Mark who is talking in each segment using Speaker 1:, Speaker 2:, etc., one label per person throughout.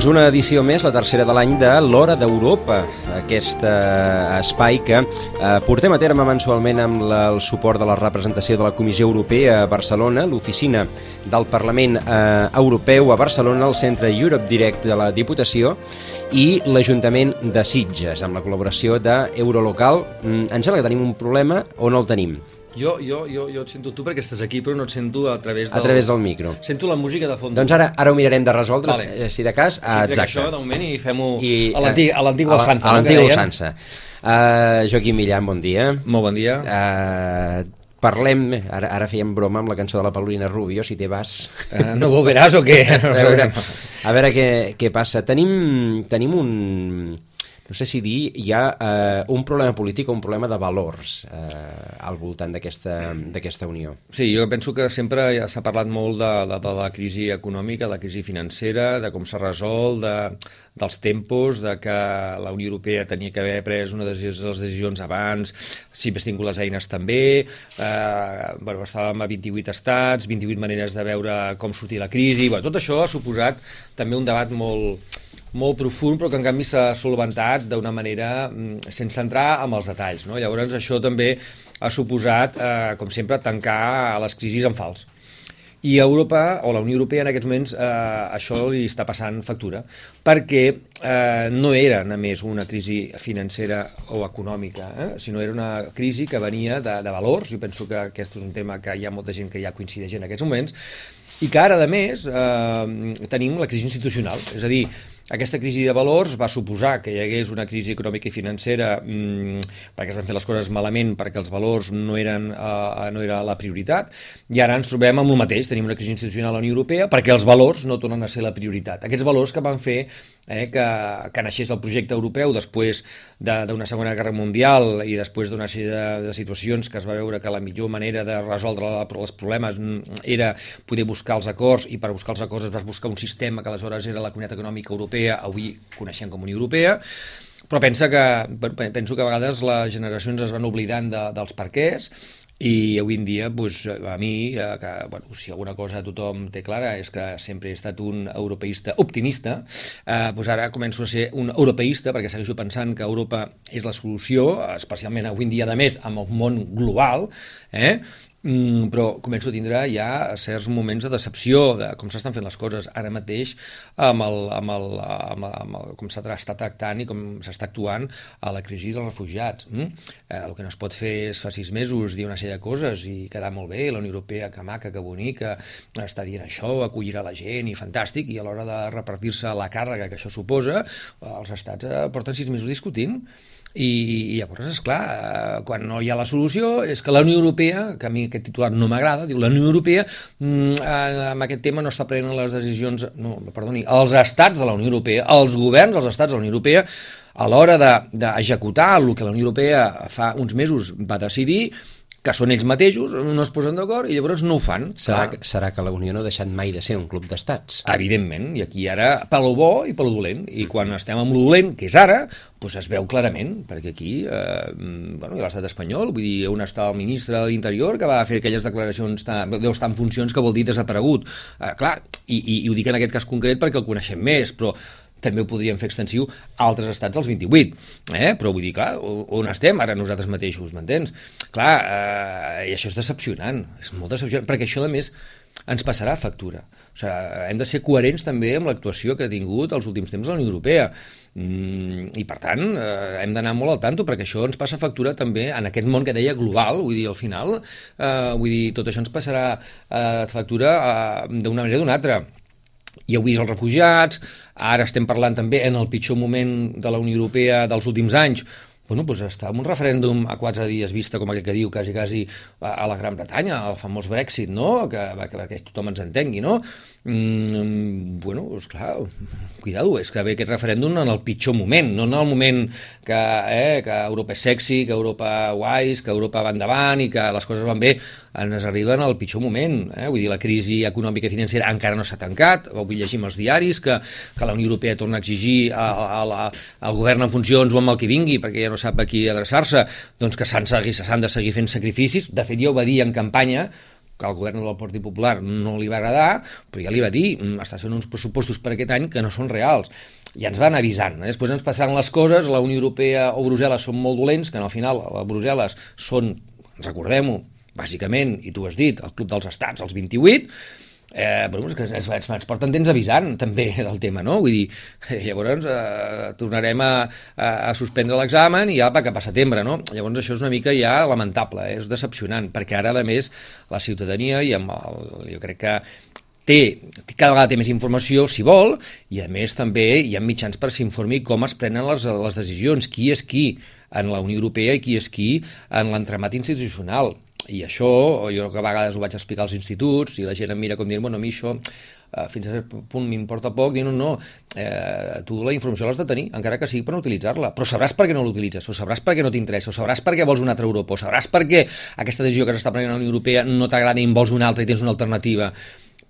Speaker 1: Doncs una edició més, la tercera de l'any de l'Hora d'Europa, aquest eh, espai que eh, portem a terme mensualment amb la, el suport de la representació de la Comissió Europea a Barcelona, l'oficina del Parlament eh, Europeu a Barcelona, el Centre Europe Direct de la Diputació i l'Ajuntament de Sitges, amb la col·laboració d'Eurolocal. Mm, em sembla que tenim un problema o no el tenim?
Speaker 2: Jo, jo, jo, jo et sento tu perquè estàs aquí, però no et sento a través del...
Speaker 1: A través del micro.
Speaker 2: Sento la música de fons.
Speaker 1: Doncs ara ara ho mirarem de resoldre,
Speaker 2: Vale.
Speaker 1: eh, si de cas.
Speaker 2: sí,
Speaker 1: exacte.
Speaker 2: això de moment i fem-ho a l'antic- a l'antic
Speaker 1: a la-
Speaker 2: Ulsanza.
Speaker 1: A
Speaker 2: no, que
Speaker 1: l'antic
Speaker 2: deien?
Speaker 1: Ulsanza. Uh, Joaquim Millan, bon dia.
Speaker 2: Molt bon dia.
Speaker 1: Uh, parlem, ara, ara fèiem broma amb la cançó de la Paulina Rubio, si te vas...
Speaker 2: Uh, no volveràs o què? No
Speaker 1: a veure, a veure què, què passa. Tenim, tenim un... No sé si dir, hi ha eh, un problema polític o un problema de valors eh, al voltant d'aquesta unió.
Speaker 2: Sí, jo penso que sempre ja s'ha parlat molt de, de, de la crisi econòmica, de la crisi financera, de com s'ha resolt, de, dels tempos, de que la Unió Europea tenia que haver pres una de les decisions abans, si hagués tingut les eines també, eh, bueno, estàvem a 28 estats, 28 maneres de veure com sortir la crisi, bueno, tot això ha suposat també un debat molt, molt profund, però que en canvi s'ha solventat d'una manera mm, sense entrar en els detalls. No? Llavors això també ha suposat, eh, com sempre, tancar les crisis en fals. I a Europa, o la Unió Europea en aquests moments, eh, això li està passant factura, perquè eh, no era només una crisi financera o econòmica, eh, sinó era una crisi que venia de, de valors, jo penso que aquest és un tema que hi ha molta gent que ja coincideix en aquests moments, i que ara, a més, eh, tenim la crisi institucional, és a dir, aquesta crisi de valors va suposar que hi hagués una crisi econòmica i financera mmm, perquè es van fer les coses malament, perquè els valors no eren, uh, no era la prioritat, i ara ens trobem amb el mateix, tenim una crisi institucional a la Unió Europea perquè els valors no tornen a ser la prioritat. Aquests valors que van fer eh, que, que naixés el projecte europeu després d'una Segona Guerra Mundial i després d'una sèrie de, de situacions que es va veure que la millor manera de resoldre la, els problemes mm, era poder buscar els acords i per buscar els acords es va buscar un sistema que aleshores era la Comunitat Econòmica Europea, avui coneixem com Unió Europea, però pensa que, penso que a vegades les generacions es van oblidant de, dels perquès i avui en dia, doncs, a mi, eh, que, bueno, si alguna cosa tothom té clara és que sempre he estat un europeista optimista, eh, doncs ara començo a ser un europeista perquè segueixo pensant que Europa és la solució, especialment avui en dia, de més, amb el món global, eh? Mm, però començo a tindre ja certs moments de decepció de com s'estan fent les coses ara mateix amb, el, amb, el, amb, el, amb el, com s'està tractant i com s'està actuant a la crisi dels refugiats. Mm? Eh, el que no es pot fer és fa sis mesos dir una sèrie de coses i quedar molt bé, la Unió Europea que maca, que bonica, està dient això, acollirà la gent i fantàstic, i a l'hora de repartir-se la càrrega que això suposa, els estats eh, porten sis mesos discutint i, i llavors, és clar, eh, quan no hi ha la solució, és que la Unió Europea, que a mi aquest titular no m'agrada, diu la Unió Europea mm, eh, amb aquest tema no està prenent les decisions, no, perdoni, els estats de la Unió Europea, els governs dels estats de la Unió Europea, a l'hora d'executar de, el que la Unió Europea fa uns mesos va decidir, que són ells mateixos, no es posen d'acord i llavors no ho fan.
Speaker 1: Serà,
Speaker 2: Clar.
Speaker 1: que- serà que la Unió no ha deixat mai de ser un club d'estats?
Speaker 2: Evidentment, i aquí ara pel bo i pel dolent, i quan estem amb el dolent, que és ara, doncs es veu clarament, perquè aquí, eh, mm, bueno, ha l'estat espanyol, vull dir, on està el ministre de l'Interior que va fer aquelles declaracions, tan, deu estar en funcions que vol dir desaparegut. Eh, clar, i, i, i ho dic en aquest cas concret perquè el coneixem més, però també ho podríem fer extensiu a altres estats als 28, eh? però vull dir, clar, on estem ara nosaltres mateixos, m'entens? Clar, eh, i això és decepcionant, és molt decepcionant, perquè això, a més, ens passarà factura. O sigui, hem de ser coherents també amb l'actuació que ha tingut els últims temps la Unió Europea. Mm, I, per tant, eh, hem d'anar molt al tanto, perquè això ens passa factura també en aquest món que deia global, vull dir, al final, eh, vull dir, tot això ens passarà eh, factura eh, d'una manera o d'una altra hi heu vist els refugiats, ara estem parlant també en el pitjor moment de la Unió Europea dels últims anys, bueno, doncs està en un referèndum a quatre dies vista, com aquell que diu, quasi, quasi a la Gran Bretanya, el famós Brexit, no?, que, que, perquè tothom ens entengui, no? Mm, bueno, és clar, cuidado, és que ve aquest referèndum en el pitjor moment, no en el moment que, eh, que Europa és sexy, que Europa guais, que Europa va endavant i que les coses van bé, ens arriben al pitjor moment. Eh? Vull dir, la crisi econòmica i financera encara no s'ha tancat, avui llegim els diaris que, que la Unió Europea torna a exigir a, a, a, al govern en funcions o amb el que vingui, perquè ja no sap a qui adreçar-se, doncs que s'han de seguir fent sacrificis. De fet, ja ho va dir en campanya, que al govern del Partit Popular no li va agradar, però ja li va dir, mm, estàs fent uns pressupostos per aquest any que no són reals. Ja ens van avisant. Eh? Després ens passaran les coses, la Unió Europea o Brussel·les són molt dolents, que al final a Brussel·les són, recordem-ho, bàsicament, i tu has dit, el Club dels Estats, els 28, eh, però és que ens, ens, ens porten temps avisant també del tema, no? Vull dir, llavors eh, tornarem a, a, a suspendre l'examen i ja va cap a setembre, no? Llavors això és una mica ja lamentable, eh? és decepcionant, perquè ara, a més, la ciutadania i amb el, jo crec que té, cada vegada té més informació, si vol, i a més també hi ha mitjans per s'informi com es prenen les, les decisions, qui és qui en la Unió Europea i qui és qui en l'entremat institucional i això, jo que a vegades ho vaig explicar als instituts, i la gent em mira com dient, bueno, a mi això eh, fins a cert punt m'importa poc, i no, no, eh, tu la informació l'has de tenir, encara que sigui per no utilitzar-la, però sabràs per què no l'utilitzes, o sabràs per què no t'interessa, o sabràs per què vols una altra Europa, o sabràs per què aquesta decisió que s'està prenent a la Unió Europea no t'agrada i en vols una altra i tens una alternativa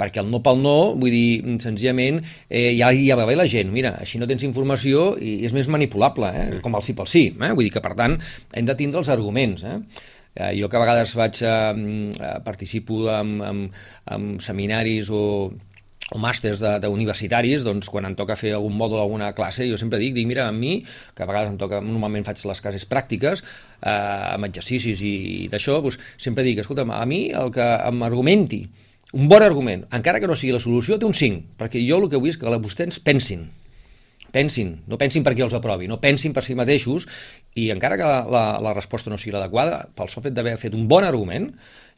Speaker 2: perquè el no pel no, vull dir, senzillament, eh, ja, ja va bé la gent, mira, així no tens informació i és més manipulable, eh, com el sí pel sí, eh? vull dir que, per tant, hem de tindre els arguments, eh? Eh, jo que a vegades vaig, eh, participo en, en, en seminaris o, o màsters d'universitaris, doncs quan em toca fer algun mòdul, alguna classe, jo sempre dic, dic, mira, a mi, que a vegades em toca, normalment faig les classes pràctiques, eh, amb exercicis i, i d'això, doncs, sempre dic, escolta, a mi el que m'argumenti, un bon argument, encara que no sigui la solució, té un 5, perquè jo el que vull és que vostès pensin, pensin, no pensin per qui els aprovi, no pensin per si mateixos i encara que la, la, la resposta no sigui l'adequada, pel sol fet d'haver fet un bon argument,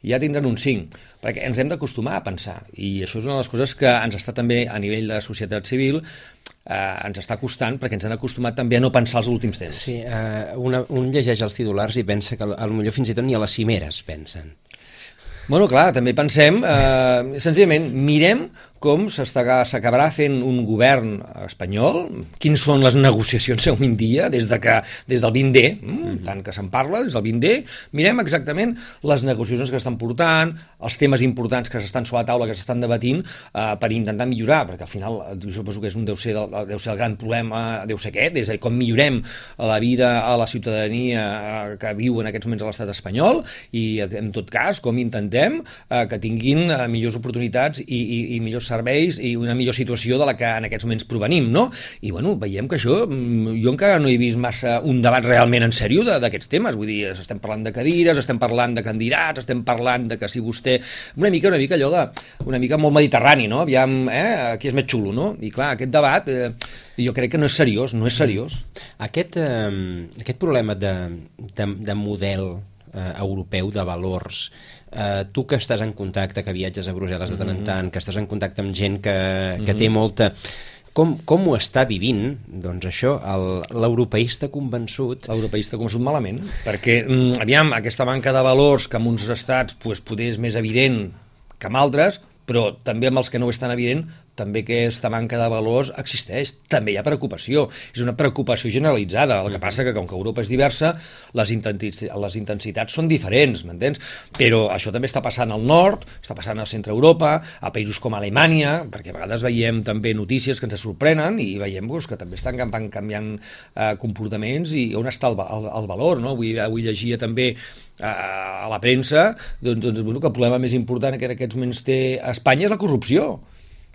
Speaker 2: ja tindran un 5, perquè ens hem d'acostumar a pensar, i això és una de les coses que ens està també a nivell de societat civil eh, ens està costant perquè ens han acostumat també a no pensar els últims temps.
Speaker 1: Sí, eh, una, un llegeix els titulars i pensa que potser fins i tot ni a les cimeres pensen.
Speaker 2: Bueno, clar, també pensem, eh, senzillament, mirem com s'acabarà fent un govern espanyol, quins són les negociacions avui en dia, des, de que, des del 20D, mm, -hmm. tant que se'n parla, des del 20D, mirem exactament les negociacions que estan portant, els temes importants que s'estan sobre la taula, que s'estan debatint, eh, per intentar millorar, perquè al final jo suposo que és un deu ser, el, deu ser el gran problema, deu ser aquest, és a dir, com millorem la vida a la ciutadania eh, que viu en aquests moments a l'estat espanyol, i en tot cas, com intentem eh, que tinguin eh, millors oportunitats i, i, i millors serveis i una millor situació de la que en aquests moments provenim, no? I, bueno, veiem que això, mm, jo encara no he vist massa un debat realment en sèrio d'aquests temes, vull dir, estem parlant de cadires, estem parlant de candidats, estem parlant de que si vostè... Una mica, una mica allò de... una mica molt mediterrani, no? Aviam, eh? Qui és més xulo, no? I clar, aquest debat... Eh, jo crec que no és seriós, no és seriós.
Speaker 1: Aquest, eh, aquest problema de, de, de model eh, europeu de valors eh, tu que estàs en contacte, que viatges a Brussel·les de tant en mm-hmm. tant, que estàs en contacte amb gent que, que té mm-hmm. molta... Com, com ho està vivint, doncs això, l'europeista convençut?
Speaker 2: L'europeista convençut malament, perquè, mm, aviam, aquesta manca de valors que en uns estats pues, poder és més evident que en altres, però també amb els que no ho és tan evident, també que aquesta manca de valors existeix, també hi ha preocupació, és una preocupació generalitzada, el que passa que com que Europa és diversa, les, intensitats, les intensitats són diferents, m'entens? Però això també està passant al nord, està passant al centre Europa, a països com Alemanya, perquè a vegades veiem també notícies que ens sorprenen i veiem pues, que també estan canviant, canviant eh, comportaments i on està el, el, el valor, no? Avui, avui llegia també eh, a la premsa doncs, doncs, bueno, que el problema més important que en aquests moments té Espanya és la corrupció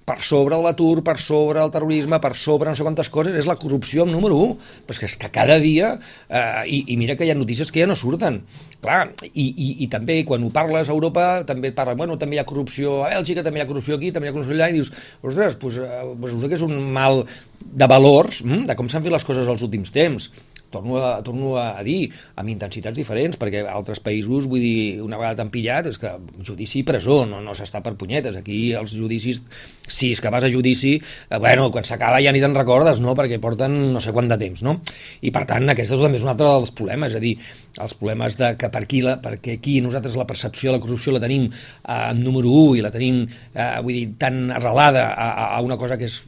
Speaker 2: per sobre de l'atur, per sobre el terrorisme, per sobre no sé quantes coses, és la corrupció amb número 1. Però és que, és que cada dia, eh, i, i mira que hi ha notícies que ja no surten. Clar, i, i, i també quan ho parles a Europa, també parla, bueno, també hi ha corrupció a Bèlgica, també hi ha corrupció aquí, també hi ha corrupció allà, i dius, ostres, doncs, pues, pues, que és un mal de valors, hm, de com s'han fet les coses els últims temps torno a, torno a dir, amb intensitats diferents, perquè altres països, vull dir, una vegada t'han pillat, és que judici i presó, no, no s'està per punyetes. Aquí els judicis, si és que vas a judici, eh, bueno, quan s'acaba ja ni te'n recordes, no?, perquè porten no sé quant de temps, no? I per tant, aquest també és un altre dels problemes, és a dir, els problemes de que per aquí, la, perquè aquí nosaltres la percepció de la corrupció la tenim eh, número 1 i la tenim, eh, vull dir, tan arrelada a, a una cosa que és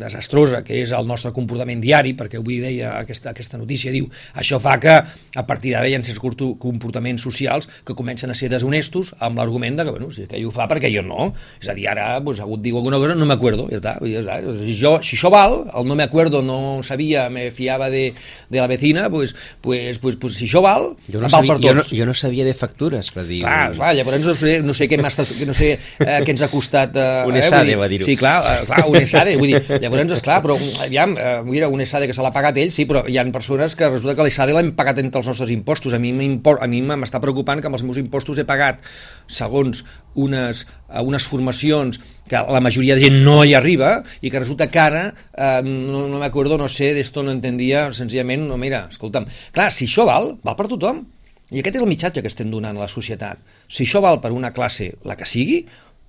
Speaker 2: desastrosa, que és el nostre comportament diari, perquè avui deia aquesta, aquesta notícia justícia. Diu, això fa que a partir d'ara hi ha certs comportaments socials que comencen a ser deshonestos amb l'argument de que, bueno, si aquell ho fa perquè jo no. És a dir, ara pues, algú et diu alguna cosa, no m'acuerdo, ja està. Ja està. Si, jo, si això val, el no me acuerdo, no sabia, me fiava de, de la vecina, pues, pues, pues, pues, si això val,
Speaker 1: jo no
Speaker 2: val
Speaker 1: sabia,
Speaker 2: per tots.
Speaker 1: Jo no, jo no sabia de factures, per dir...
Speaker 2: Clar, clar llavors no sé, no sé què, no sé, eh, què ens ha costat... Eh,
Speaker 1: un esade, eh, va dir-ho.
Speaker 2: Sí, clar, eh, clar, un esade, vull dir, llavors, esclar, però aviam, eh, mira, un esade que se l'ha pagat ell, sí, però hi ha persones que resulta que l'esade l'hem pagat entre els nostres impostos. A mi m'està preocupant que amb els meus impostos he pagat, segons unes, unes formacions que la majoria de gent no hi arriba i que resulta que ara, eh, no, no m'acordo, no sé, d'esto no entendia, senzillament, no, mira, escolta'm, clar, si això val, val per tothom. I aquest és el mitjatge que estem donant a la societat. Si això val per una classe, la que sigui,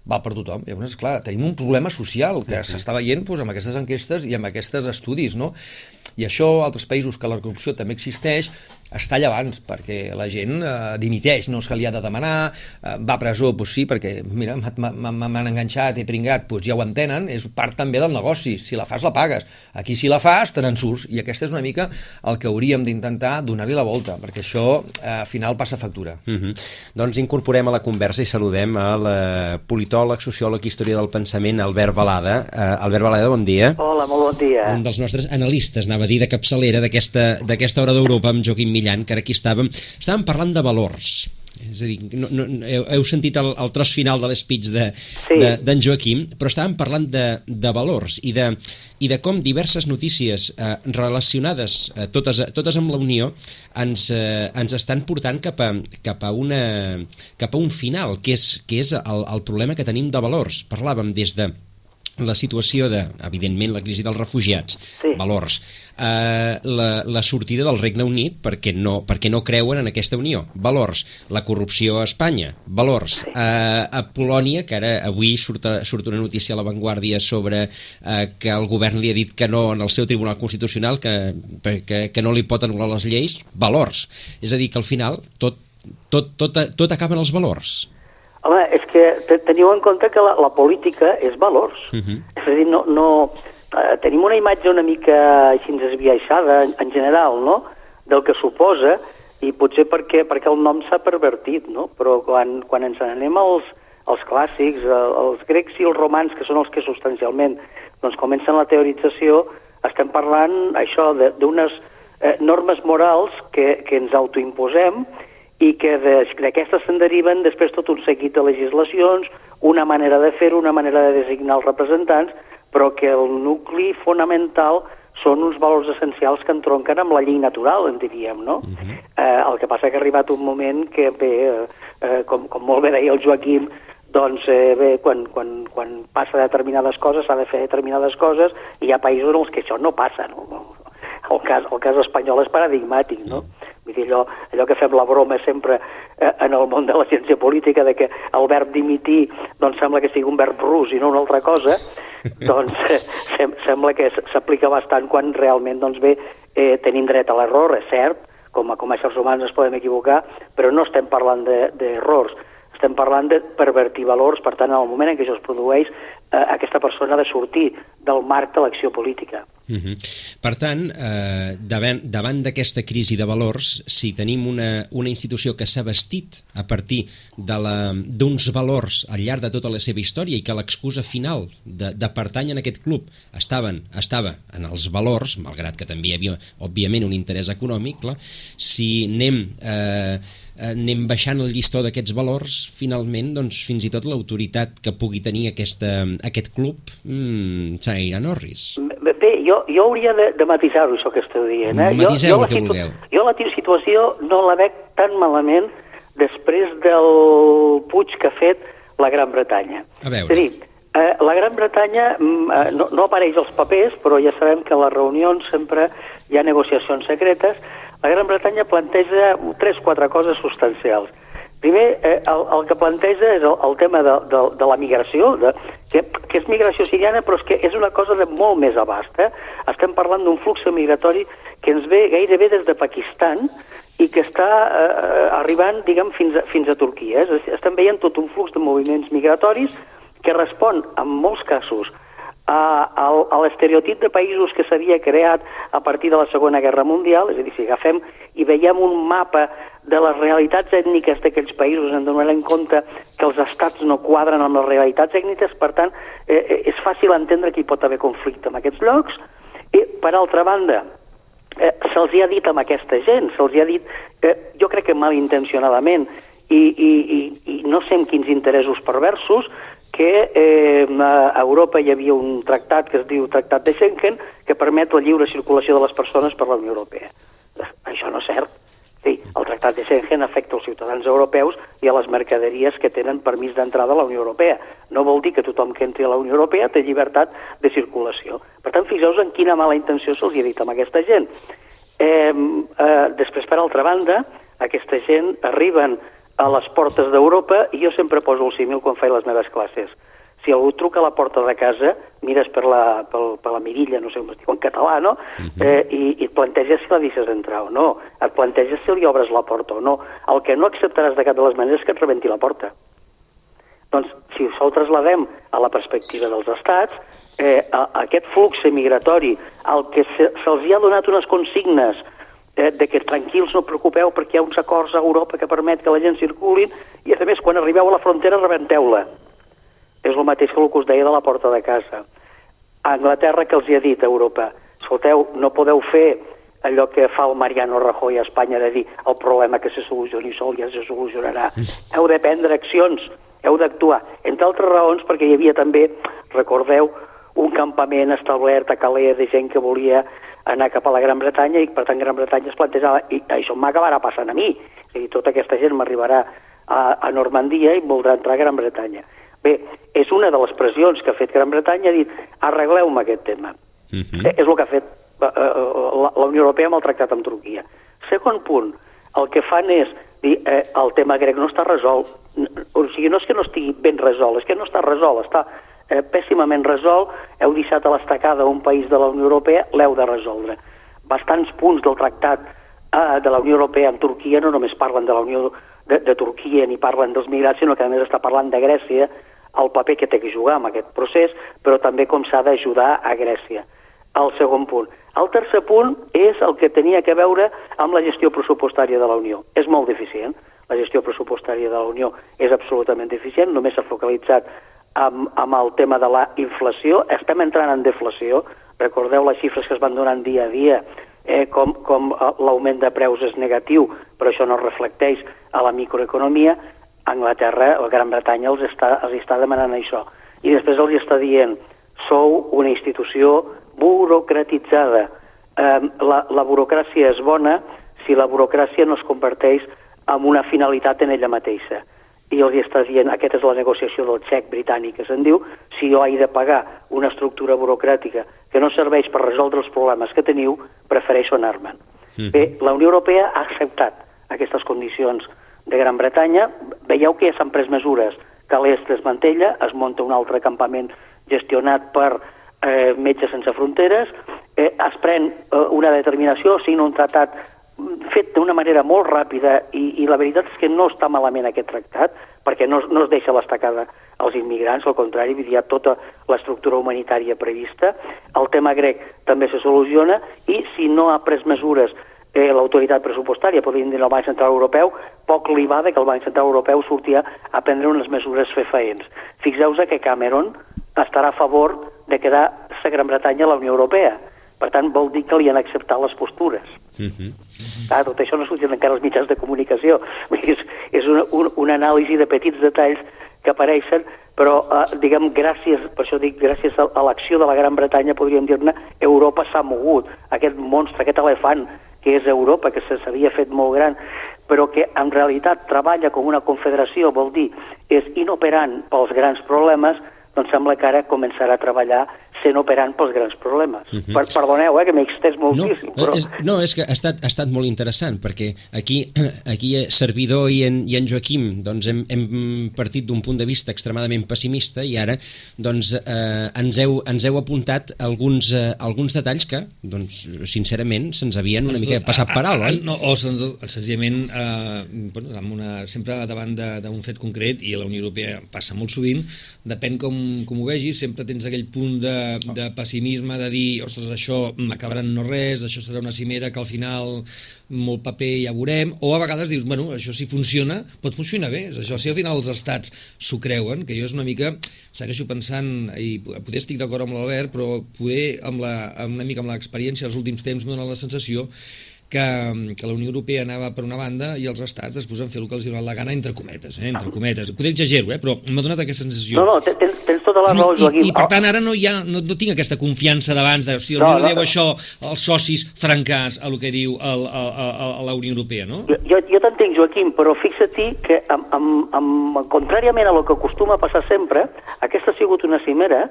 Speaker 2: val per tothom. Llavors, clar, tenim un problema social que s'està veient doncs, amb aquestes enquestes i amb aquests estudis, no? I això, altres països que la corrupció també existeix, es talla abans, perquè la gent eh, dimiteix, no és que li ha de demanar, eh, va a presó, doncs sí, perquè mira, m'han enganxat, he pringat, doncs ja ho entenen, és part també del negoci, si la fas la pagues, aquí si la fas te n'en surts, i aquest és una mica el que hauríem d'intentar donar-li la volta, perquè això eh, al final passa factura.
Speaker 1: Uh -huh. Doncs incorporem a la conversa i saludem a la politòleg, sociòleg i història del pensament, Albert Balada. Uh, Albert Balada, bon dia.
Speaker 3: Hola, molt bon dia.
Speaker 1: Un dels nostres analistes, anava a dir, de capçalera d'aquesta hora d'Europa amb Joaquim Millan, que ara aquí estàvem, estàvem parlant de valors. És a dir, no, no, heu, sentit el, el tros final de l'espeig d'en de, sí. de, Joaquim, però estàvem parlant de, de valors i de, i de com diverses notícies eh, relacionades, eh, totes, totes amb la Unió, ens, eh, ens estan portant cap a, cap a, una, cap a un final, que és, que és el, el problema que tenim de valors. Parlàvem des de la situació de, evidentment, la crisi dels refugiats, sí. valors, eh, la, la sortida del Regne Unit perquè no, perquè no creuen en aquesta unió, valors, la corrupció a Espanya, valors, sí. eh, a Polònia, que ara avui surt, surt una notícia a l'avantguàrdia sobre eh, que el govern li ha dit que no en el seu Tribunal Constitucional, que, que, que no li pot anul·lar les lleis, valors. És a dir, que al final tot, tot, tot, tot acaba en els valors.
Speaker 3: Home, és que teniu en compte que la, la política és valors. Uh mhm. -huh. És a dir, no, no, eh, tenim una imatge una mica així esbiaixada en, en general, no?, del que suposa, i potser perquè, perquè el nom s'ha pervertit, no? Però quan, quan ens anem als, als clàssics, els grecs i els romans, que són els que substancialment doncs, comencen la teorització, estem parlant això d'unes eh, normes morals que, que ens autoimposem i que d'aquestes se'n deriven després tot un seguit de legislacions, una manera de fer una manera de designar els representants, però que el nucli fonamental són uns valors essencials que entronquen amb la llei natural, en diríem, no? Uh -huh. eh, el que passa que ha arribat un moment que, bé, eh, eh, com, com molt bé deia el Joaquim, doncs eh, bé, quan, quan, quan passa determinades coses s'ha de fer determinades coses i hi ha països en els que això no passa, no? El cas, el cas espanyol és paradigmàtic, no? Uh Vull dir, allò, allò que fem la broma sempre eh, en el món de la ciència política de que el verb dimitir doncs sembla que sigui un verb rus i no una altra cosa, doncs eh, sem sembla que s'aplica bastant quan realment doncs bé eh, tenim dret a l'error, és cert, com a, com a éssers humans ens podem equivocar, però no estem parlant d'errors, de, estem parlant de pervertir valors, per tant, en el moment en què això es produeix, eh, aquesta persona ha de sortir del marc de l'acció política.
Speaker 1: Uh -huh. Per tant, eh, davant, davant d'aquesta crisi de valors, si tenim una, una institució que s'ha vestit a partir d'uns valors al llarg de tota la seva història i que l'excusa final de, de pertany en aquest club estaven, estava en els valors, malgrat que també hi havia, òbviament, un interès econòmic, clar, si anem... Eh, anem baixant el llistó d'aquests valors, finalment, doncs, fins i tot l'autoritat que pugui tenir aquesta, aquest club mmm, s'anirà Norris.
Speaker 3: Bé, jo, jo hauria de, de matisar-ho, això que esteu dient. Eh?
Speaker 1: Matiseu
Speaker 3: jo, jo
Speaker 1: el que vulgueu.
Speaker 3: Jo la situació no la veig tan malament després del puig que ha fet la Gran Bretanya.
Speaker 1: A veure.
Speaker 3: És a dir, eh, la Gran Bretanya mm, eh, no, no apareix als papers, però ja sabem que a les reunions sempre hi ha negociacions secretes. La Gran Bretanya planteja tres quatre coses substancials. Primer, eh, el, el que planteja és el, el tema de, de, de la migració, de, que, que és migració siriana, però és que és una cosa de molt més abast. Eh? Estem parlant d'un flux migratori que ens ve gairebé des de Pakistan i que està eh, arribant, diguem, fins a, fins a Turquia. Eh? Estem veient tot un flux de moviments migratoris que respon, en molts casos, a, l'estereotip de països que s'havia creat a partir de la Segona Guerra Mundial, és a dir, si agafem i veiem un mapa de les realitats ètniques d'aquells països, en donarem compte que els estats no quadren amb les realitats ètniques, per tant, eh, eh, és fàcil entendre que hi pot haver conflicte en aquests llocs, i, per altra banda, eh, se'ls ha dit amb aquesta gent, se'ls ha dit, eh, jo crec que malintencionadament, i, i, i, i no sé amb quins interessos perversos, que eh, a Europa hi havia un tractat que es diu Tractat de Schengen que permet la lliure circulació de les persones per la Unió Europea. Això no és cert. Sí, el Tractat de Schengen afecta els ciutadans europeus i a les mercaderies que tenen permís d'entrada a la Unió Europea. No vol dir que tothom que entri a la Unió Europea té llibertat de circulació. Per tant, fixeu en quina mala intenció se'ls ha dit amb aquesta gent. Eh, eh, després, per altra banda, aquesta gent arriben a les portes d'Europa i jo sempre poso el símil quan faig les meves classes. Si algú truca a la porta de casa, mires per la, per, per la mirilla, no sé com es diu en català, no? Uh mhm. -huh. eh, i, I et planteges si la deixes entrar o no. Et planteges si li obres la porta o no. El que no acceptaràs de cap de les maneres és que et rebenti la porta. Doncs, si ho trasladem a la perspectiva dels estats, eh, a, a aquest flux migratori, al que se'ls se ha donat unes consignes eh, de que tranquils no preocupeu perquè hi ha uns acords a Europa que permet que la gent circulin i a més quan arribeu a la frontera rebenteu-la. És el mateix que el que us deia de la porta de casa. A Anglaterra que els hi ha dit a Europa, escolteu, no podeu fer allò que fa el Mariano Rajoy a Espanya de dir el problema que se solucioni sol ja se solucionarà. Heu de prendre accions, heu d'actuar. Entre altres raons perquè hi havia també, recordeu, un campament establert a Calais de gent que volia anar cap a la Gran Bretanya i per tant Gran Bretanya es plantejava i això m'acabarà passant a mi és a dir, tota aquesta gent m'arribarà a, a Normandia i voldrà entrar a Gran Bretanya bé, és una de les pressions que ha fet Gran Bretanya ha dit arregleu-me aquest tema uh mhm. -huh. és el que ha fet eh, eh, la, la Unió Europea amb el tractat amb Turquia segon punt, el que fan és dir, eh, el tema grec no està resolt o sigui, no és que no estigui ben resolt és que no està resolt, està eh, pèssimament resolt, heu deixat a l'estacada un país de la Unió Europea, l'heu de resoldre. Bastants punts del tractat eh, de la Unió Europea amb Turquia no només parlen de la Unió de, de Turquia ni parlen dels migrats, sinó que a més està parlant de Grècia, el paper que té que jugar en aquest procés, però també com s'ha d'ajudar a Grècia. El segon punt. El tercer punt és el que tenia que veure amb la gestió pressupostària de la Unió. És molt deficient. La gestió pressupostària de la Unió és absolutament deficient, només s'ha focalitzat amb, amb el tema de la inflació. Estem entrant en deflació. Recordeu les xifres que es van donant dia a dia, eh, com, com eh, l'augment de preus és negatiu, però això no reflecteix a la microeconomia. Anglaterra, la Gran Bretanya, els està, els està demanant això. I després els està dient, sou una institució burocratitzada. Eh, la, la burocràcia és bona si la burocràcia no es converteix en una finalitat en ella mateixa i els està dient, aquesta és la negociació del xec britànic, que se'n diu, si jo he de pagar una estructura burocràtica que no serveix per resoldre els problemes que teniu, prefereixo anar-me'n. Mm. Bé, la Unió Europea ha acceptat aquestes condicions de Gran Bretanya. Veieu que ja s'han pres mesures que l'est desmantella, es munta un altre campament gestionat per eh, Metges Sense Fronteres, eh, es pren eh, una determinació, signa un tractat fet d'una manera molt ràpida i, i la veritat és que no està malament aquest tractat perquè no, no es deixa l'estacada als immigrants, al contrari, hi ha tota l'estructura humanitària prevista. El tema grec també se soluciona i si no ha pres mesures eh, l'autoritat pressupostària, podríem dir el Banc Central Europeu, poc li va que el Banc Central Europeu sortia a prendre unes mesures fefaents. Fixeu-vos que Cameron estarà a favor de quedar la Gran Bretanya a la Unió Europea. Per tant, vol dir que li han acceptat les postures. Uh -huh. ah, tot això no sortit encara als mitjans de comunicació. És, és una, un, una anàlisi de petits detalls que apareixen, però, eh, diguem, gràcies, per això dic, gràcies a, a l'acció de la Gran Bretanya, podríem dir-ne, Europa s'ha mogut. Aquest monstre, aquest elefant, que és Europa, que s'havia fet molt gran, però que en realitat treballa com una confederació, vol dir, és inoperant pels grans problemes, doncs sembla que ara començarà a treballar sent operant pels grans problemes. Uh mhm. -huh. per, perdoneu, eh, que m'he extès moltíssim.
Speaker 1: No, però... és, no, és que ha estat, ha estat molt interessant, perquè aquí, aquí Servidor i en, i en Joaquim doncs hem, hem partit d'un punt de vista extremadament pessimista i ara doncs, eh, ens, heu, ens heu apuntat alguns, eh, alguns detalls que, doncs, sincerament, se'ns havien una mica passat per alt, oi?
Speaker 2: No, o senzillament eh, bueno, amb una, sempre davant d'un fet concret, i a la Unió Europea passa molt sovint, depèn com, com ho vegis, sempre tens aquell punt de de pessimisme, de dir, ostres, això acabarà no res, això serà una cimera que al final molt paper ja veurem, o a vegades dius, bueno, això si funciona, pot funcionar bé, és això si al final els estats s'ho creuen, que jo és una mica, segueixo pensant, i poder estic d'acord amb l'Albert, però poder amb la, amb una mica amb l'experiència dels últims temps m'ha la sensació que, que la Unió Europea anava per una banda i els estats després van fer el que els donava la gana entre cometes, eh? entre cometes. Poder exagero, eh? però m'ha donat aquesta sensació.
Speaker 3: No, no, tens, tens tota la raó,
Speaker 2: Joaquim. I, I, per tant, ara no, hi ha, no, no tinc aquesta confiança d'abans de, si la Unió no, no, deu això als socis francars a el que diu el, a, a, a la Unió Europea, no?
Speaker 3: Jo, jo t'entenc, Joaquim, però fixa-t'hi que, amb, amb, amb, contràriament a lo que acostuma a passar sempre, aquesta ha sigut una cimera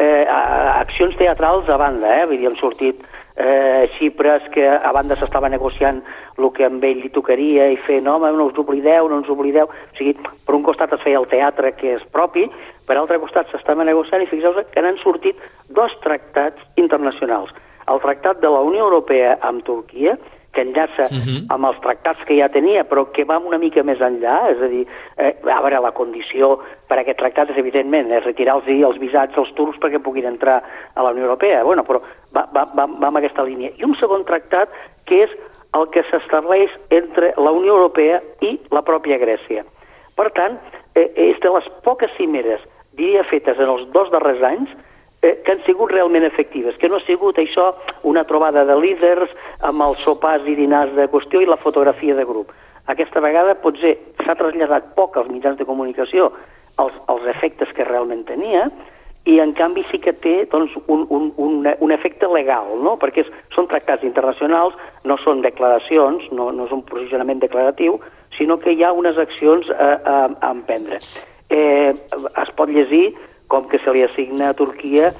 Speaker 3: eh, accions teatrals a banda, eh? Vull dir, han sortit eh, xifres que a banda s'estava negociant el que amb ell li tocaria i fer, no, no us oblideu, no us oblideu. O sigui, per un costat es feia el teatre que és propi, per altre costat s'estava negociant i fixeu-vos que n'han sortit dos tractats internacionals. El tractat de la Unió Europea amb Turquia, que enllaça uh -huh. amb els tractats que ja tenia, però que va una mica més enllà, és a dir, eh, a veure, la condició per a aquest tractat és, evidentment, és retirar-los els visats als turcs perquè puguin entrar a la Unió Europea, bueno, però va, va, va, va amb aquesta línia. I un segon tractat que és el que s'estableix entre la Unió Europea i la pròpia Grècia. Per tant, eh, és de les poques cimeres, diria, fetes en els dos darrers anys, eh, que han sigut realment efectives, que no ha sigut això una trobada de líders amb els sopars i dinars de qüestió i la fotografia de grup. Aquesta vegada potser s'ha traslladat poc als mitjans de comunicació els, els efectes que realment tenia i en canvi sí que té doncs, un, un, un, un efecte legal, no? perquè és, són tractats internacionals, no són declaracions, no, no és un posicionament declaratiu, sinó que hi ha unes accions a, a, a emprendre. Eh, es pot llegir com que se li assigna a Turquia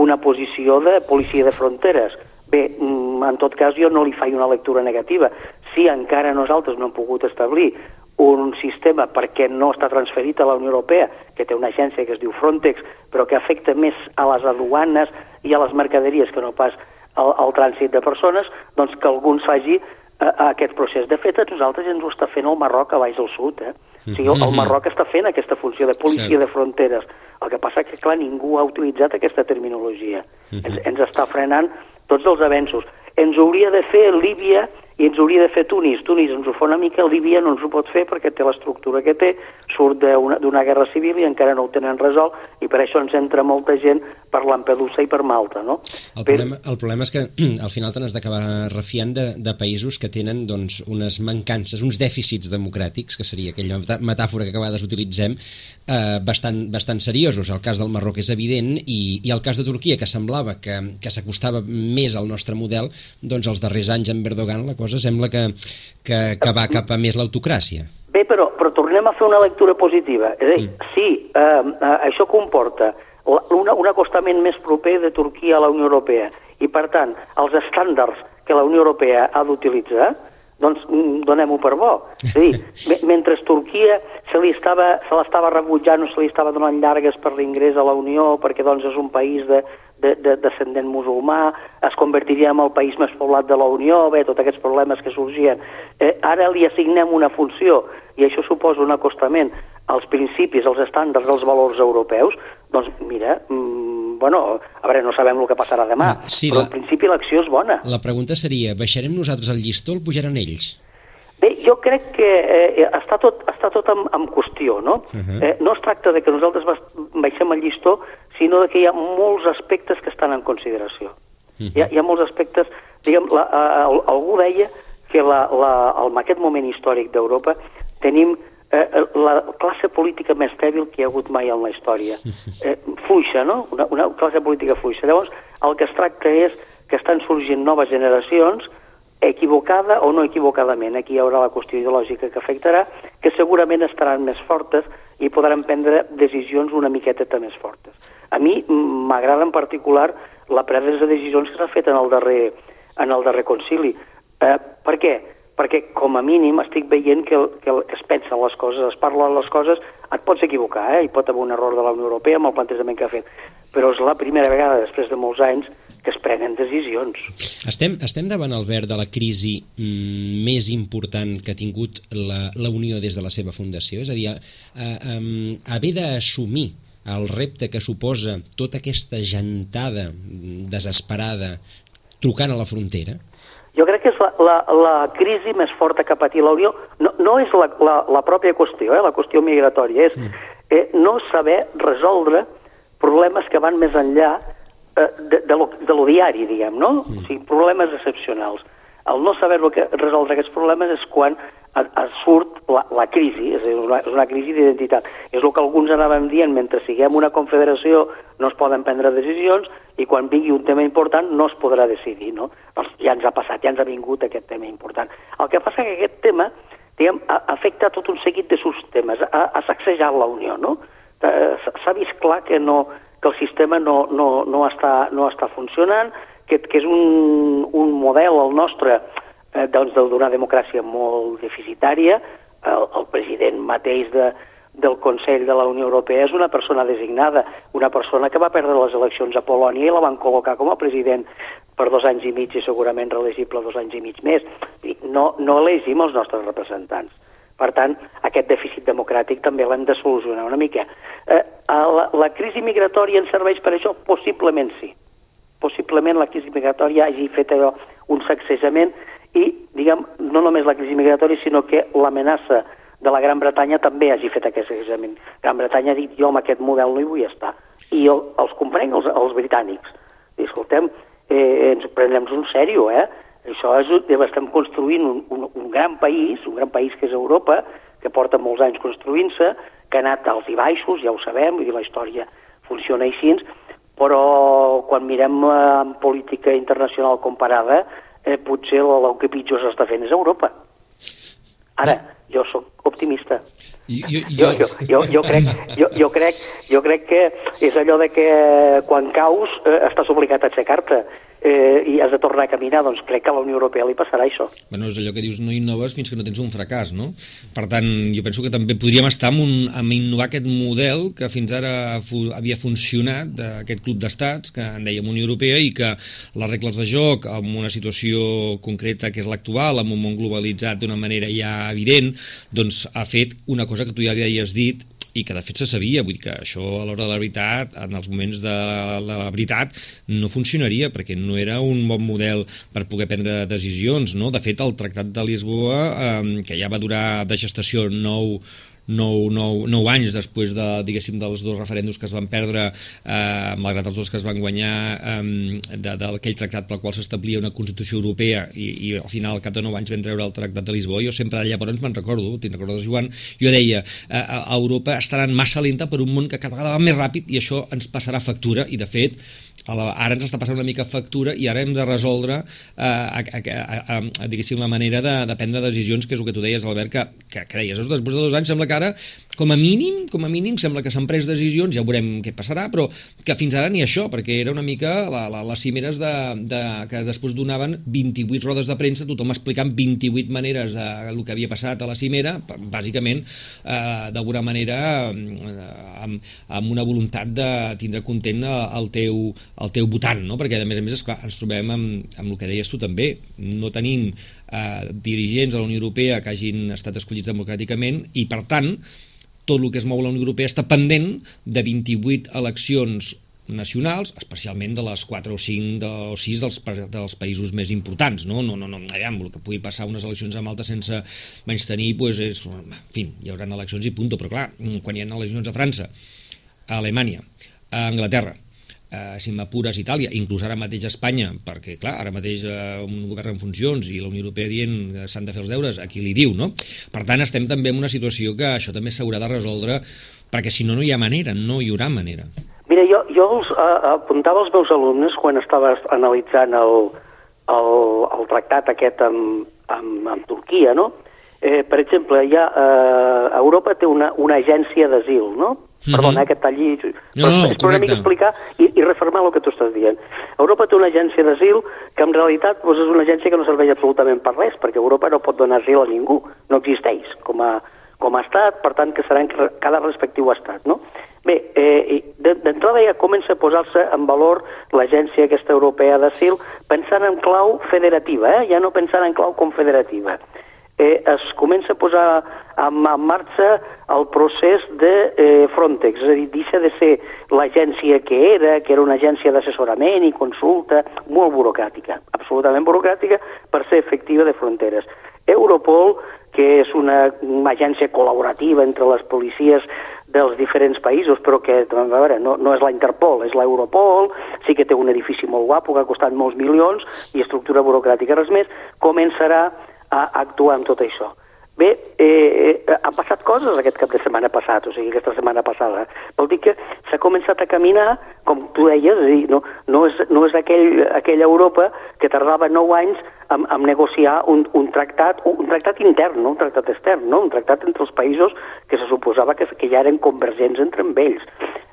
Speaker 3: una posició de policia de fronteres. Bé, mm, en tot cas jo no li faig una lectura negativa. Si encara nosaltres no hem pogut establir un sistema perquè no està transferit a la Unió Europea, que té una agència que es diu Frontex, però que afecta més a les aduanes i a les mercaderies que no pas al, al trànsit de persones, doncs que algú ens faci a, a aquest procés. De fet, a nosaltres ens ho està fent el Marroc a baix al sud. Eh? O sigui, el. Marroc està fent aquesta funció de policia de fronteres. El que passa que, clar, ningú ha utilitzat aquesta terminologia. Mm-hmm. Ens, ens està frenant tots els avenços. Ens hauria de fer Líbia i ens hauria de fer Tunis. Tunis ens ho fa una mica, Líbia no ens ho pot fer perquè té l'estructura que té, surt d'una guerra civil i encara no ho tenen resolt i per això ens entra molta gent per Lampedusa i per Malta, no?
Speaker 1: El problema, el problema és que al final te n'has d'acabar refiant de, de països que tenen doncs, unes mancances, uns dèficits democràtics, que seria aquella metàfora que a vegades utilitzem, eh, bastant, bastant seriosos. El cas del Marroc és evident i, i el cas de Turquia, que semblava que, que s'acostava més al nostre model, doncs els darrers anys amb Erdogan la cosa sembla que, que, que va cap a més l'autocràcia.
Speaker 3: Bé, però, però tornem a fer una lectura positiva. És a dir, mm. sí, eh, eh, això comporta una, un acostament més proper de Turquia a la Unió Europea i, per tant, els estàndards que la Unió Europea ha d'utilitzar, doncs mm, donem-ho per bo. És a dir, mentre Turquia se li estava, se l'estava rebutjant o se li estava donant llargues per l'ingrés a la Unió perquè doncs és un país de, de, de descendent musulmà, es convertiria en el país més poblat de la Unió, bé, tots aquests problemes que sorgien. Eh, ara li assignem una funció i això suposa un acostament als principis, als estàndards, als valors europeus, doncs mira, mmm, bueno, a veure, no sabem el que passarà demà, ah, sí, però la... en principi l'acció és bona.
Speaker 1: La pregunta seria, baixarem nosaltres el llistó o el pujaran ells?
Speaker 3: Bé, jo crec que eh, està tot, està tot en, en qüestió, no? Uh -huh. eh, no es tracta de que nosaltres baixem el llistó, sinó que hi ha molts aspectes que estan en consideració. Uh -huh. hi, ha, hi ha molts aspectes... Diguem, la, a, algú deia que la, la, en aquest moment històric d'Europa tenim eh, la classe política més dèbil que hi ha hagut mai en la història. Eh, fluixa, no? Una, una classe política fluixa. Llavors, el que es tracta és que estan sorgint noves generacions equivocada o no equivocadament. Aquí hi haurà la qüestió ideològica que afectarà, que segurament estaran més fortes i podran prendre decisions una miqueta més fortes. A mi m'agrada en particular la presa de decisions que s'ha fet en el darrer, en el darrer concili. Eh, per què? Perquè com a mínim estic veient que, que es pensen les coses, es parlen les coses, et pots equivocar, eh? hi pot haver un error de la Unió Europea amb el plantejament que ha fet, però és la primera vegada després de molts anys que es prenen decisions.
Speaker 1: Estem, estem davant, Albert, de la crisi mm, més important que ha tingut la, la Unió des de la seva fundació? És a dir, a, a, a haver d'assumir el repte que suposa tota aquesta gentada desesperada trucant a la frontera?
Speaker 3: Jo crec que és la, la, la crisi més forta que ha patit la Unió. No, no és la, la, la pròpia qüestió, eh, la qüestió migratòria, és mm. eh, no saber resoldre problemes que van més enllà eh, de, de, lo, de lo diari, diguem, no? Mm. O sigui, problemes excepcionals. El no saber que resoldre aquests problemes és quan a surt la, la crisi, és, una, és una crisi d'identitat. És el que alguns anaven dient, mentre siguem una confederació no es poden prendre decisions i quan vingui un tema important no es podrà decidir, no? Doncs ja ens ha passat, ja ens ha vingut aquest tema important. El que passa que aquest tema diguem, afecta tot un seguit de subtemes, ha, ha sacsejat la Unió, no? Eh, s'ha vist clar que, no, que el sistema no, no, no, està, no està funcionant, que, que és un, un model, el nostre, eh, doncs, d'una democràcia molt deficitària. El, el president mateix de, del Consell de la Unió Europea és una persona designada, una persona que va perdre les eleccions a Polònia i la van col·locar com a president per dos anys i mig i segurament reelegible dos anys i mig més. No, no elegim els nostres representants. Per tant, aquest dèficit democràtic també l'hem de solucionar una mica. Eh, la, la crisi migratòria ens serveix per això? Possiblement sí. Possiblement la crisi migratòria hagi fet allò, un sacsejament i, diguem, no només la crisi migratòria, sinó que l'amenaça de la Gran Bretanya també hagi fet aquest examen. Gran Bretanya ha dit, jo amb aquest model no hi vull estar. I jo els comprenc, els, els britànics. I, escoltem, eh, ens prenem un sèrio, eh? Això és, estem construint un, un, un gran país, un gran país que és Europa, que porta molts anys construint-se, que ha anat als i baixos, ja ho sabem, vull dir, la història funciona així, però quan mirem en política internacional comparada, eh, potser el, que pitjor s'està fent és Europa. Ara, jo sóc optimista. Jo, jo, jo, jo, jo, crec, jo, jo, crec, jo crec que és allò de que quan caus eh, estàs obligat a aixecar-te eh, i has de tornar a caminar, doncs crec que a la Unió Europea li passarà això.
Speaker 2: Bueno, és allò que dius, no innoves fins que no tens un fracàs, no? Per tant, jo penso que també podríem estar amb, un, amb innovar aquest model que fins ara fu, havia funcionat, d'aquest club d'estats, que en dèiem Unió Europea, i que les regles de joc, en una situació concreta que és l'actual, amb un món globalitzat d'una manera ja evident, doncs ha fet una cosa que tu ja havies dit, i que de fet se sabia, vull dir que això a l'hora de la veritat, en els moments de la veritat, no funcionaria perquè no era un bon model per poder prendre decisions, no? De fet, el Tractat de Lisboa, eh, que ja va durar de gestació nou nou, nou, nou anys després de, diguéssim, dels dos referèndums que es van perdre, eh, malgrat els dos que es van guanyar, eh, d'aquell tractat pel qual s'establia una Constitució Europea i, i al final, al cap de nou anys, vam treure el Tractat de Lisboa. Jo sempre llavors me'n recordo, te'n recordes, Joan? Jo deia, eh, a Europa estaran massa lenta per un món que cada vegada va més ràpid i això ens passarà factura i, de fet, ara ens està passant una mica factura i ara hem de resoldre eh, a, a, a, a, la manera de, de prendre decisions, que és el que tu deies, Albert, que, que, que deies, després de dos anys sembla que ara, com a mínim, com a mínim, sembla que s'han pres decisions, ja veurem què passarà, però que fins ara ni això, perquè era una mica la, la, les cimeres de, de, que després donaven 28 rodes de premsa, tothom explicant 28 maneres de el que havia passat a la cimera, bàsicament, eh, d'alguna manera, eh, amb, amb una voluntat de tindre content el teu, el teu votant, no? perquè a més a més esclar, ens trobem amb, amb el que deies tu també, no tenim eh, dirigents a la Unió Europea que hagin estat escollits democràticament i per tant tot el que es mou la Unió Europea està pendent de 28 eleccions nacionals, especialment de les 4 o 5 de, o 6 dels, dels països més importants, no? No, no, no, aviam, el que pugui passar unes eleccions a Malta sense menys tenir, pues és, en fi, hi haurà eleccions i punto, però clar, quan hi ha eleccions a França, a Alemanya, a Anglaterra, eh, si m'apures Itàlia, inclús ara mateix Espanya, perquè clar, ara mateix eh, un govern en funcions i la Unió Europea dient que s'han de fer els deures, a qui li diu, no? Per tant, estem també en una situació que això també s'haurà de resoldre, perquè si no, no hi ha manera, no hi haurà manera.
Speaker 3: Mira, jo, jo els, uh, apuntava als meus alumnes quan estava analitzant el, el, el tractat aquest amb, amb, amb Turquia, no? Eh, per exemple, ja, eh, Europa té una, una agència d'asil, no? -huh. Perdona, eh, que talli...
Speaker 2: No, no,
Speaker 3: és per una mica explicar i, i reformar el que tu estàs dient. Europa té una agència d'asil que en realitat doncs, és una agència que no serveix absolutament per res, perquè Europa no pot donar asil a ningú, no existeix com a, com a estat, per tant que serà en cada respectiu estat, no? Bé, eh, d'entrada ja comença a posar-se en valor l'agència aquesta europea d'asil pensant en clau federativa, eh? ja no pensant en clau confederativa. Eh, es comença a posar en, en marxa el procés de eh, Frontex, és a dir, deixa de ser l'agència que era, que era una agència d'assessorament i consulta molt burocràtica, absolutament burocràtica per ser efectiva de fronteres. Europol, que és una, una agència col·laborativa entre les policies dels diferents països, però que, a veure, no, no és la Interpol, és l'Europol, sí que té un edifici molt guapo que ha costat molts milions i estructura burocràtica, res més, començarà a actuar amb tot això. Bé, eh, eh, han passat coses aquest cap de setmana passat, o sigui, aquesta setmana passada. Vol dir que s'ha començat a caminar, com tu deies, és dir, no, no és, no és aquell, aquella Europa que tardava nou anys en, en negociar un, un tractat, un tractat intern, no un tractat extern, no? un tractat entre els països que se suposava que, que ja eren convergents entre ells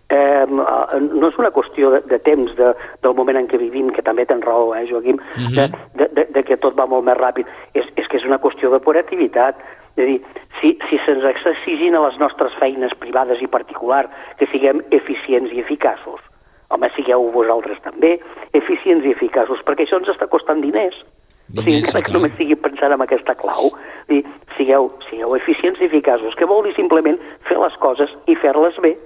Speaker 3: eh, no és una qüestió de, de temps de, del moment en què vivim, que també tens raó, eh, Joaquim, uh -huh. de, de, de, de que tot va molt més ràpid. És, és que és una qüestió de operativitat. És a dir, si, si se'ns està exigint a les nostres feines privades i particular que siguem eficients i eficaços, home, sigueu vosaltres també, eficients i eficaços, perquè això ens està costant diners. O sigui, sí, que només estigui pensant en aquesta clau. Dir, sigueu, sigueu eficients i eficaços, que vol dir simplement fer les coses i fer-les bé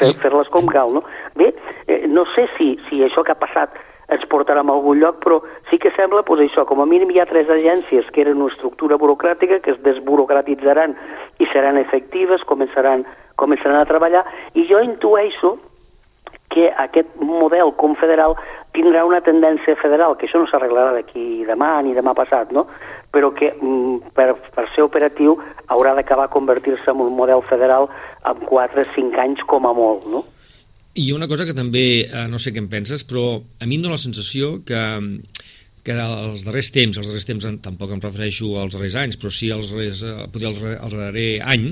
Speaker 3: fer-les fer com cal, no? Bé, eh, no sé si, si això que ha passat ens portarà a algun lloc, però sí que sembla, doncs això, com a mínim hi ha tres agències que eren una estructura burocràtica que es desburocratitzaran i seran efectives, començaran, començaran a treballar, i jo intueixo que aquest model confederal tindrà una tendència federal, que això no s'arreglarà d'aquí demà ni demà passat, no? però que mm, per, per ser operatiu haurà d'acabar convertir-se en un model federal en 4 o 5 anys com a molt. No?
Speaker 2: I una cosa que també, eh, no sé què en penses, però a mi em dóna la sensació que que els darrers temps, els darrers temps tampoc em refereixo als darrers anys, però sí als darrers, eh, poder al darrer any,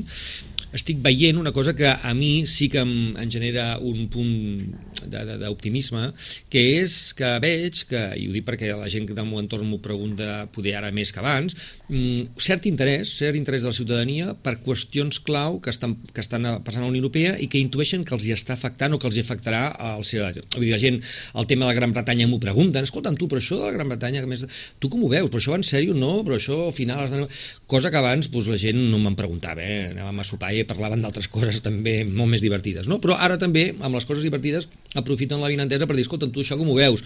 Speaker 2: estic veient una cosa que a mi sí que em, em genera un punt d'optimisme, que és que veig que, i ho dic perquè la gent del meu entorn m'ho pregunta poder ara més que abans, mm, cert interès, cert interès de la ciutadania per qüestions clau que estan, que estan passant a la Unió Europea i que intueixen que els hi està afectant o que els hi afectarà al seu... Vull dir, la gent, el tema de la Gran Bretanya m'ho pregunten, escolta'm tu, però això de la Gran Bretanya, que més, tu com ho veus? Però això va en sèrio? No, però això al final... Cosa que abans doncs, la gent no me'n preguntava, eh? anàvem a sopar i parlaven d'altres coses també molt més divertides, no? Però ara també, amb les coses divertides, aprofiten la vinentesa per dir, escolta, tu això com ho veus?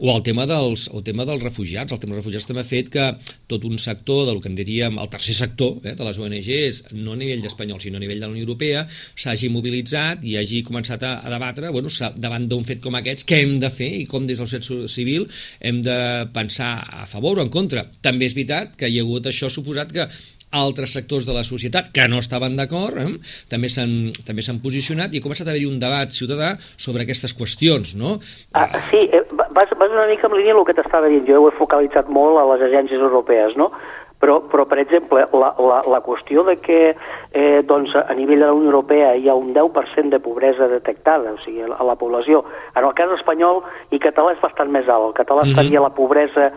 Speaker 2: O el tema dels, el tema dels refugiats, el tema dels refugiats també ha fet que tot un sector del que en diríem el tercer sector eh, de les ONGs, no a nivell espanyol, sinó a nivell de la Unió Europea, s'hagi mobilitzat i hagi començat a, a debatre bueno, davant d'un fet com aquests, què hem de fer i com des del sector civil hem de pensar a favor o en contra. També és veritat que hi ha hagut això suposat que altres sectors de la societat que no estaven d'acord eh? també s'han també s'han posicionat i ha començat a haver-hi un debat ciutadà sobre aquestes qüestions, no?
Speaker 3: Ah, sí, eh, vas, vas una mica en línia el que t'estava dient, jo ho he focalitzat molt a les agències europees, no? Però, però per exemple, la, la, la qüestió de que eh, doncs, a nivell de la Unió Europea hi ha un 10% de pobresa detectada, o sigui, a la població. En el cas espanyol i català és bastant més alt. El català mm -hmm. estaria la pobresa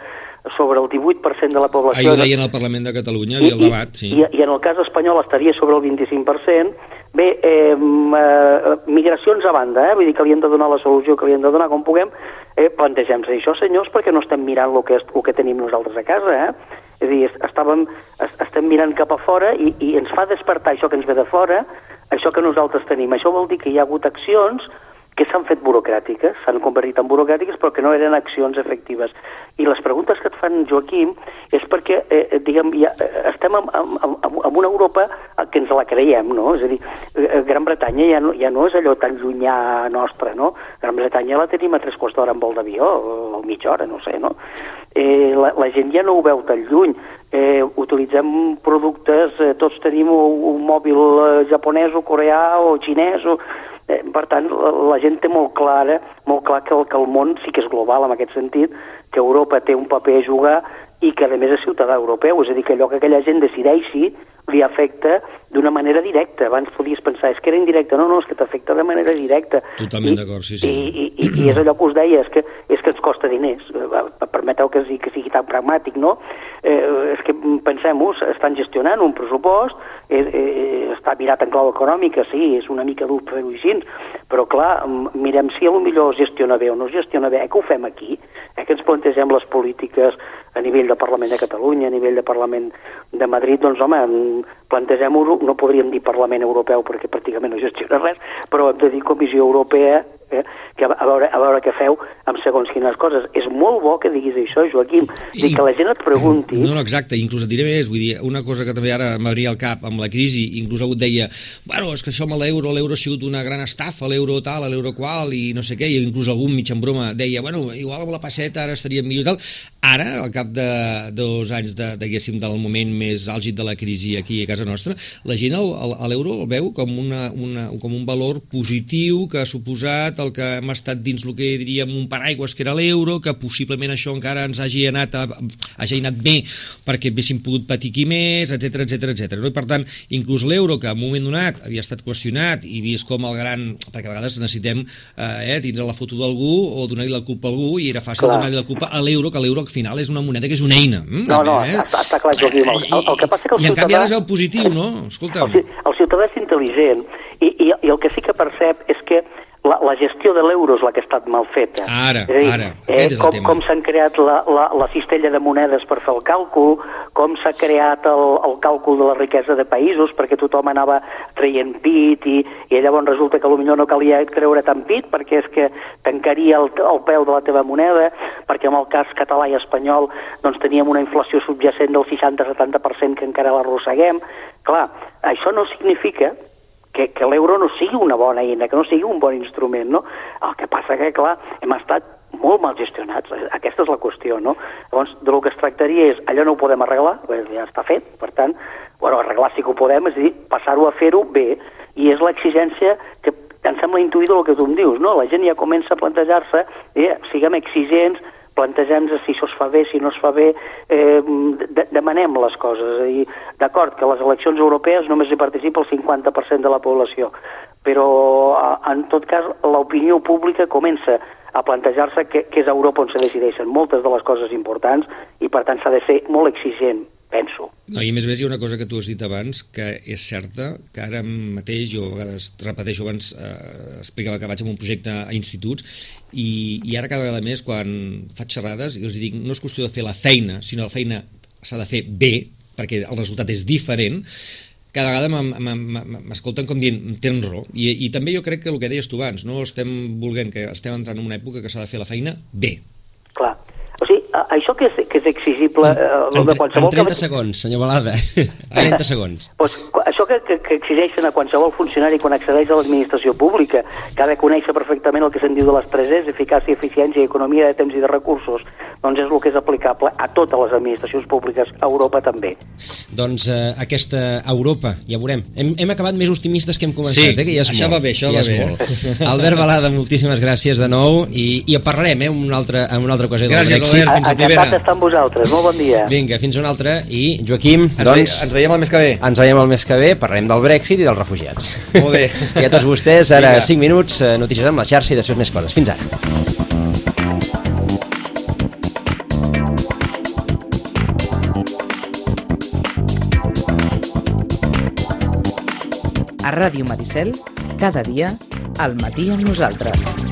Speaker 3: sobre el 18% de la població...
Speaker 2: Ahir ho deien al Parlament de Catalunya, i, el debat, sí.
Speaker 3: I, I en el cas espanyol estaria sobre el 25%. Bé, eh, eh, migracions a banda, eh? vull dir que li hem de donar la solució que li hem de donar com puguem, eh, plantegem-se això, senyors, perquè no estem mirant el que, és, el que tenim nosaltres a casa, eh? És a dir, estàvem, estem mirant cap a fora i, i ens fa despertar això que ens ve de fora, això que nosaltres tenim. Això vol dir que hi ha hagut accions que s'han fet burocràtiques, s'han convertit en burocràtiques, però que no eren accions efectives. I les preguntes que et fan, Joaquim, és perquè, eh, eh diguem, ja, eh, estem en, en, en una Europa que ens la creiem, no? És a dir, eh, Gran Bretanya ja no, ja no és allò tan llunyà nostre, no? Gran Bretanya la tenim a tres quarts d'hora en vol d'avió, o mitja hora, no sé, no? Eh, la, la gent ja no ho veu tan lluny. Eh, utilitzem productes, eh, tots tenim un, un mòbil eh, japonès o coreà o xinès o Eh, per tant, la, la gent té molt clara, molt clar que el, que el món sí que és global en aquest sentit, que Europa té un paper a jugar i que a més és ciutadà europeu, és a dir, que allò que aquella gent decideixi li afecta d'una manera directa. Abans podies pensar, és que era indirecte. No, no, és que t'afecta de manera directa.
Speaker 2: Totalment d'acord, sí, sí.
Speaker 3: I, i, i, I és allò que us deia, és que, és que ens costa diners. permeteu que sigui, que sigui tan pragmàtic, no? Eh, és que pensem-ho, estan gestionant un pressupost, eh, eh, està mirat en clau econòmica, sí, és una mica dur fer-ho així, però clar, mirem si a lo millor es gestiona bé o no es gestiona bé, eh, que ho fem aquí, eh, que ens plantegem les polítiques a nivell de Parlament de Catalunya, a nivell de Parlament de Madrid, doncs home, plantegem-ho, no podríem dir Parlament Europeu perquè pràcticament no gestiona res, però hem de dir Comissió Europea eh, que a veure, a veure què feu amb segons quines coses. És molt bo que diguis això, Joaquim, I, que la gent et pregunti...
Speaker 2: No, no, exacte, inclús et diré més, vull dir, una cosa que també ara m'hauria al cap amb la crisi, inclús algú deia, bueno, és que això amb l'euro, l'euro ha sigut una gran estafa, l'euro tal, l'euro qual, i no sé què, i inclús algun mig en broma deia, bueno, igual amb la passeta ara estaria millor i tal. Ara, al cap de dos anys, de, diguéssim, del moment més àlgid de la crisi aquí a casa nostra, la gent l'euro el veu com, una, una, com un valor positiu que ha suposat el que hem estat dins el que diríem un paraigües que era l'euro, que possiblement això encara ens hagi anat, a, hagi anat bé perquè haguéssim pogut patir qui més, etc etc etc. No? I per tant, inclús l'euro, que en un moment donat havia estat qüestionat i vist com el gran... perquè a vegades necessitem eh, eh tindre la foto d'algú o donar-li la culpa a algú i era fàcil donar-li la culpa a l'euro, que l'euro al final és una moneda que és una eina.
Speaker 3: Mm, no, no, eh? està, està clar, Joaquim. El, el, el que passa que el
Speaker 2: I ciutadà... en canvi ara es veu positiu, no? Escolta'm.
Speaker 3: El, el ciutadà és intel·ligent i, i, i el que sí que percep és que la, la gestió de l'euro és la que ha estat mal feta.
Speaker 2: Ara, és dir, ara, aquest
Speaker 3: eh, com, com s'han creat la, la, la cistella de monedes per fer el càlcul, com s'ha creat el, el càlcul de la riquesa de països, perquè tothom anava traient pit i, i llavors resulta que potser no calia creure tant pit perquè és que tancaria el, el peu de la teva moneda, perquè en el cas català i espanyol doncs teníem una inflació subjacent del 60-70% que encara l'arrosseguem. Clar, això no significa que, que l'euro no sigui una bona eina, que no sigui un bon instrument, no? El que passa que, clar, hem estat molt mal gestionats, aquesta és la qüestió, no? Llavors, de lo que es tractaria és, allò no ho podem arreglar, ja està fet, per tant, bueno, arreglar sí que ho podem, és a dir, passar-ho a fer-ho bé, i és l'exigència que em sembla intuïda el que tu em dius, no? La gent ja comença a plantejar-se, eh, siguem exigents, plantegem-nos si això es fa bé, si no es fa bé, eh, de demanem les coses. I d'acord que les eleccions europees només hi participa el 50% de la població, però en tot cas l'opinió pública comença a plantejar-se que, que és Europa on se decideixen moltes de les coses importants i per tant s'ha de ser molt exigent penso.
Speaker 2: No, I a més a més hi ha una cosa que tu has dit abans que és certa, que ara mateix, jo a vegades repeteixo abans, eh, explicava que vaig amb un projecte a instituts i, i ara cada vegada més quan faig xerrades i els dic no és qüestió de fer la feina, sinó la feina s'ha de fer bé, perquè el resultat és diferent, cada vegada m'escolten com dient tens raó, I, i també jo crec que el que deies tu abans, no estem volent que estem entrant en una època que s'ha de fer la feina bé,
Speaker 3: sigui, això que és, que és exigible...
Speaker 1: En, en, de qualsevol en 30 que... segons, senyor Balada. 30 segons.
Speaker 3: Pues, això que, que, que exigeixen a qualsevol funcionari quan accedeix a l'administració pública, que ha de conèixer perfectament el que se'n diu de les 3 eficàcia, eficiència, economia de temps i de recursos, doncs és el que és aplicable a totes les administracions públiques, a Europa també.
Speaker 1: Doncs eh, aquesta Europa, ja veurem. Hem, hem acabat més optimistes que hem començat,
Speaker 2: sí,
Speaker 1: eh, que ja és
Speaker 2: això
Speaker 1: molt.
Speaker 2: va bé, això
Speaker 1: ja
Speaker 2: va bé.
Speaker 1: Molt. Albert Balada, moltíssimes gràcies de nou i, i parlarem eh, una altra, en una altra ocasió
Speaker 2: gràcies,
Speaker 1: del
Speaker 2: Albert, fins a primera.
Speaker 3: Encantat d'estar amb vosaltres, molt bon dia.
Speaker 1: Vinga, fins una altra. I, Joaquim,
Speaker 2: ens
Speaker 1: doncs...
Speaker 2: Ve, ens veiem el mes que ve.
Speaker 1: Ens veiem el mes que ve, parlarem del Brexit i dels refugiats.
Speaker 2: Molt bé.
Speaker 1: I a tots vostès, ara Vinga. 5 minuts, eh, notícies amb la xarxa i després més coses. Fins ara.
Speaker 4: A Ràdio Maricel, cada dia, al matí amb nosaltres.